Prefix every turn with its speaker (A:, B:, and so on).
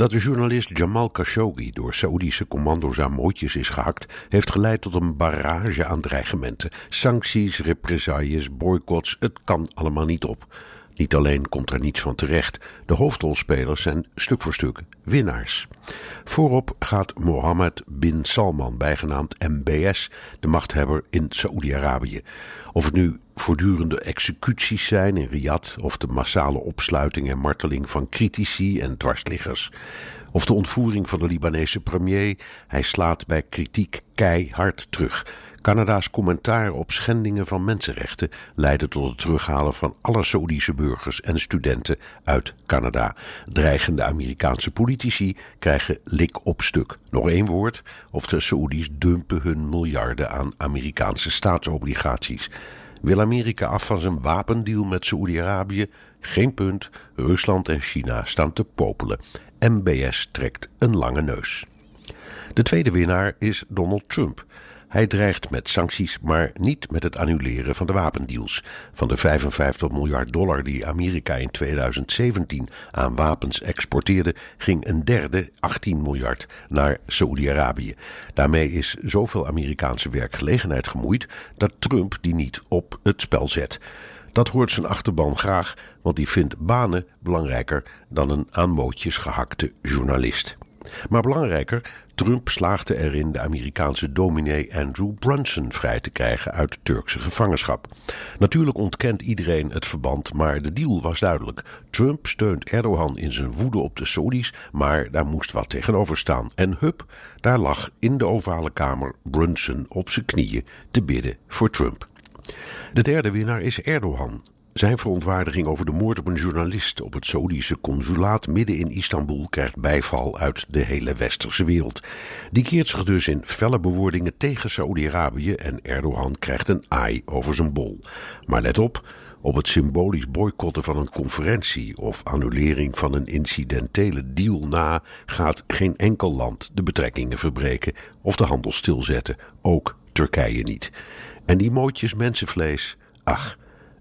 A: Dat de journalist Jamal Khashoggi door Saoedische commando's aan mootjes is gehakt, heeft geleid tot een barrage aan dreigementen. Sancties, represailles, boycotts, het kan allemaal niet op. Niet alleen komt er niets van terecht, de hoofdrolspelers zijn stuk voor stuk winnaars. Voorop gaat Mohammed bin Salman, bijgenaamd MBS, de machthebber in Saoedi-Arabië. Of het nu voortdurende executies zijn in Riyadh, of de massale opsluiting en marteling van critici en dwarsliggers. Of de ontvoering van de Libanese premier, hij slaat bij kritiek keihard terug. Canada's commentaar op schendingen van mensenrechten leidde tot het terughalen van alle Saoedische burgers en studenten uit Canada. Dreigende Amerikaanse politici krijgen lik op stuk. Nog één woord, of de Saoedi's dumpen hun miljarden aan Amerikaanse staatsobligaties. Wil Amerika af van zijn wapendeal met Saoedi-Arabië? Geen punt. Rusland en China staan te popelen. MBS trekt een lange neus. De tweede winnaar is Donald Trump. Hij dreigt met sancties, maar niet met het annuleren van de wapendeals. Van de 55 miljard dollar die Amerika in 2017 aan wapens exporteerde, ging een derde, 18 miljard, naar Saoedi-Arabië. Daarmee is zoveel Amerikaanse werkgelegenheid gemoeid dat Trump die niet op het spel zet. Dat hoort zijn achterban graag, want die vindt banen belangrijker dan een aan gehakte journalist. Maar belangrijker, Trump slaagde erin de Amerikaanse dominee Andrew Brunson vrij te krijgen uit Turkse gevangenschap. Natuurlijk ontkent iedereen het verband, maar de deal was duidelijk. Trump steunt Erdogan in zijn woede op de Saudis, maar daar moest wat tegenover staan. En hup, daar lag in de ovale kamer Brunson op zijn knieën te bidden voor Trump. De derde winnaar is Erdogan. Zijn verontwaardiging over de moord op een journalist op het Saoedische consulaat midden in Istanbul krijgt bijval uit de hele westerse wereld. Die keert zich dus in felle bewoordingen tegen Saoedi-Arabië en Erdogan krijgt een aai over zijn bol. Maar let op, op het symbolisch boycotten van een conferentie of annulering van een incidentele deal na gaat geen enkel land de betrekkingen verbreken of de handel stilzetten, ook Turkije niet. En die mootjes mensenvlees, ach,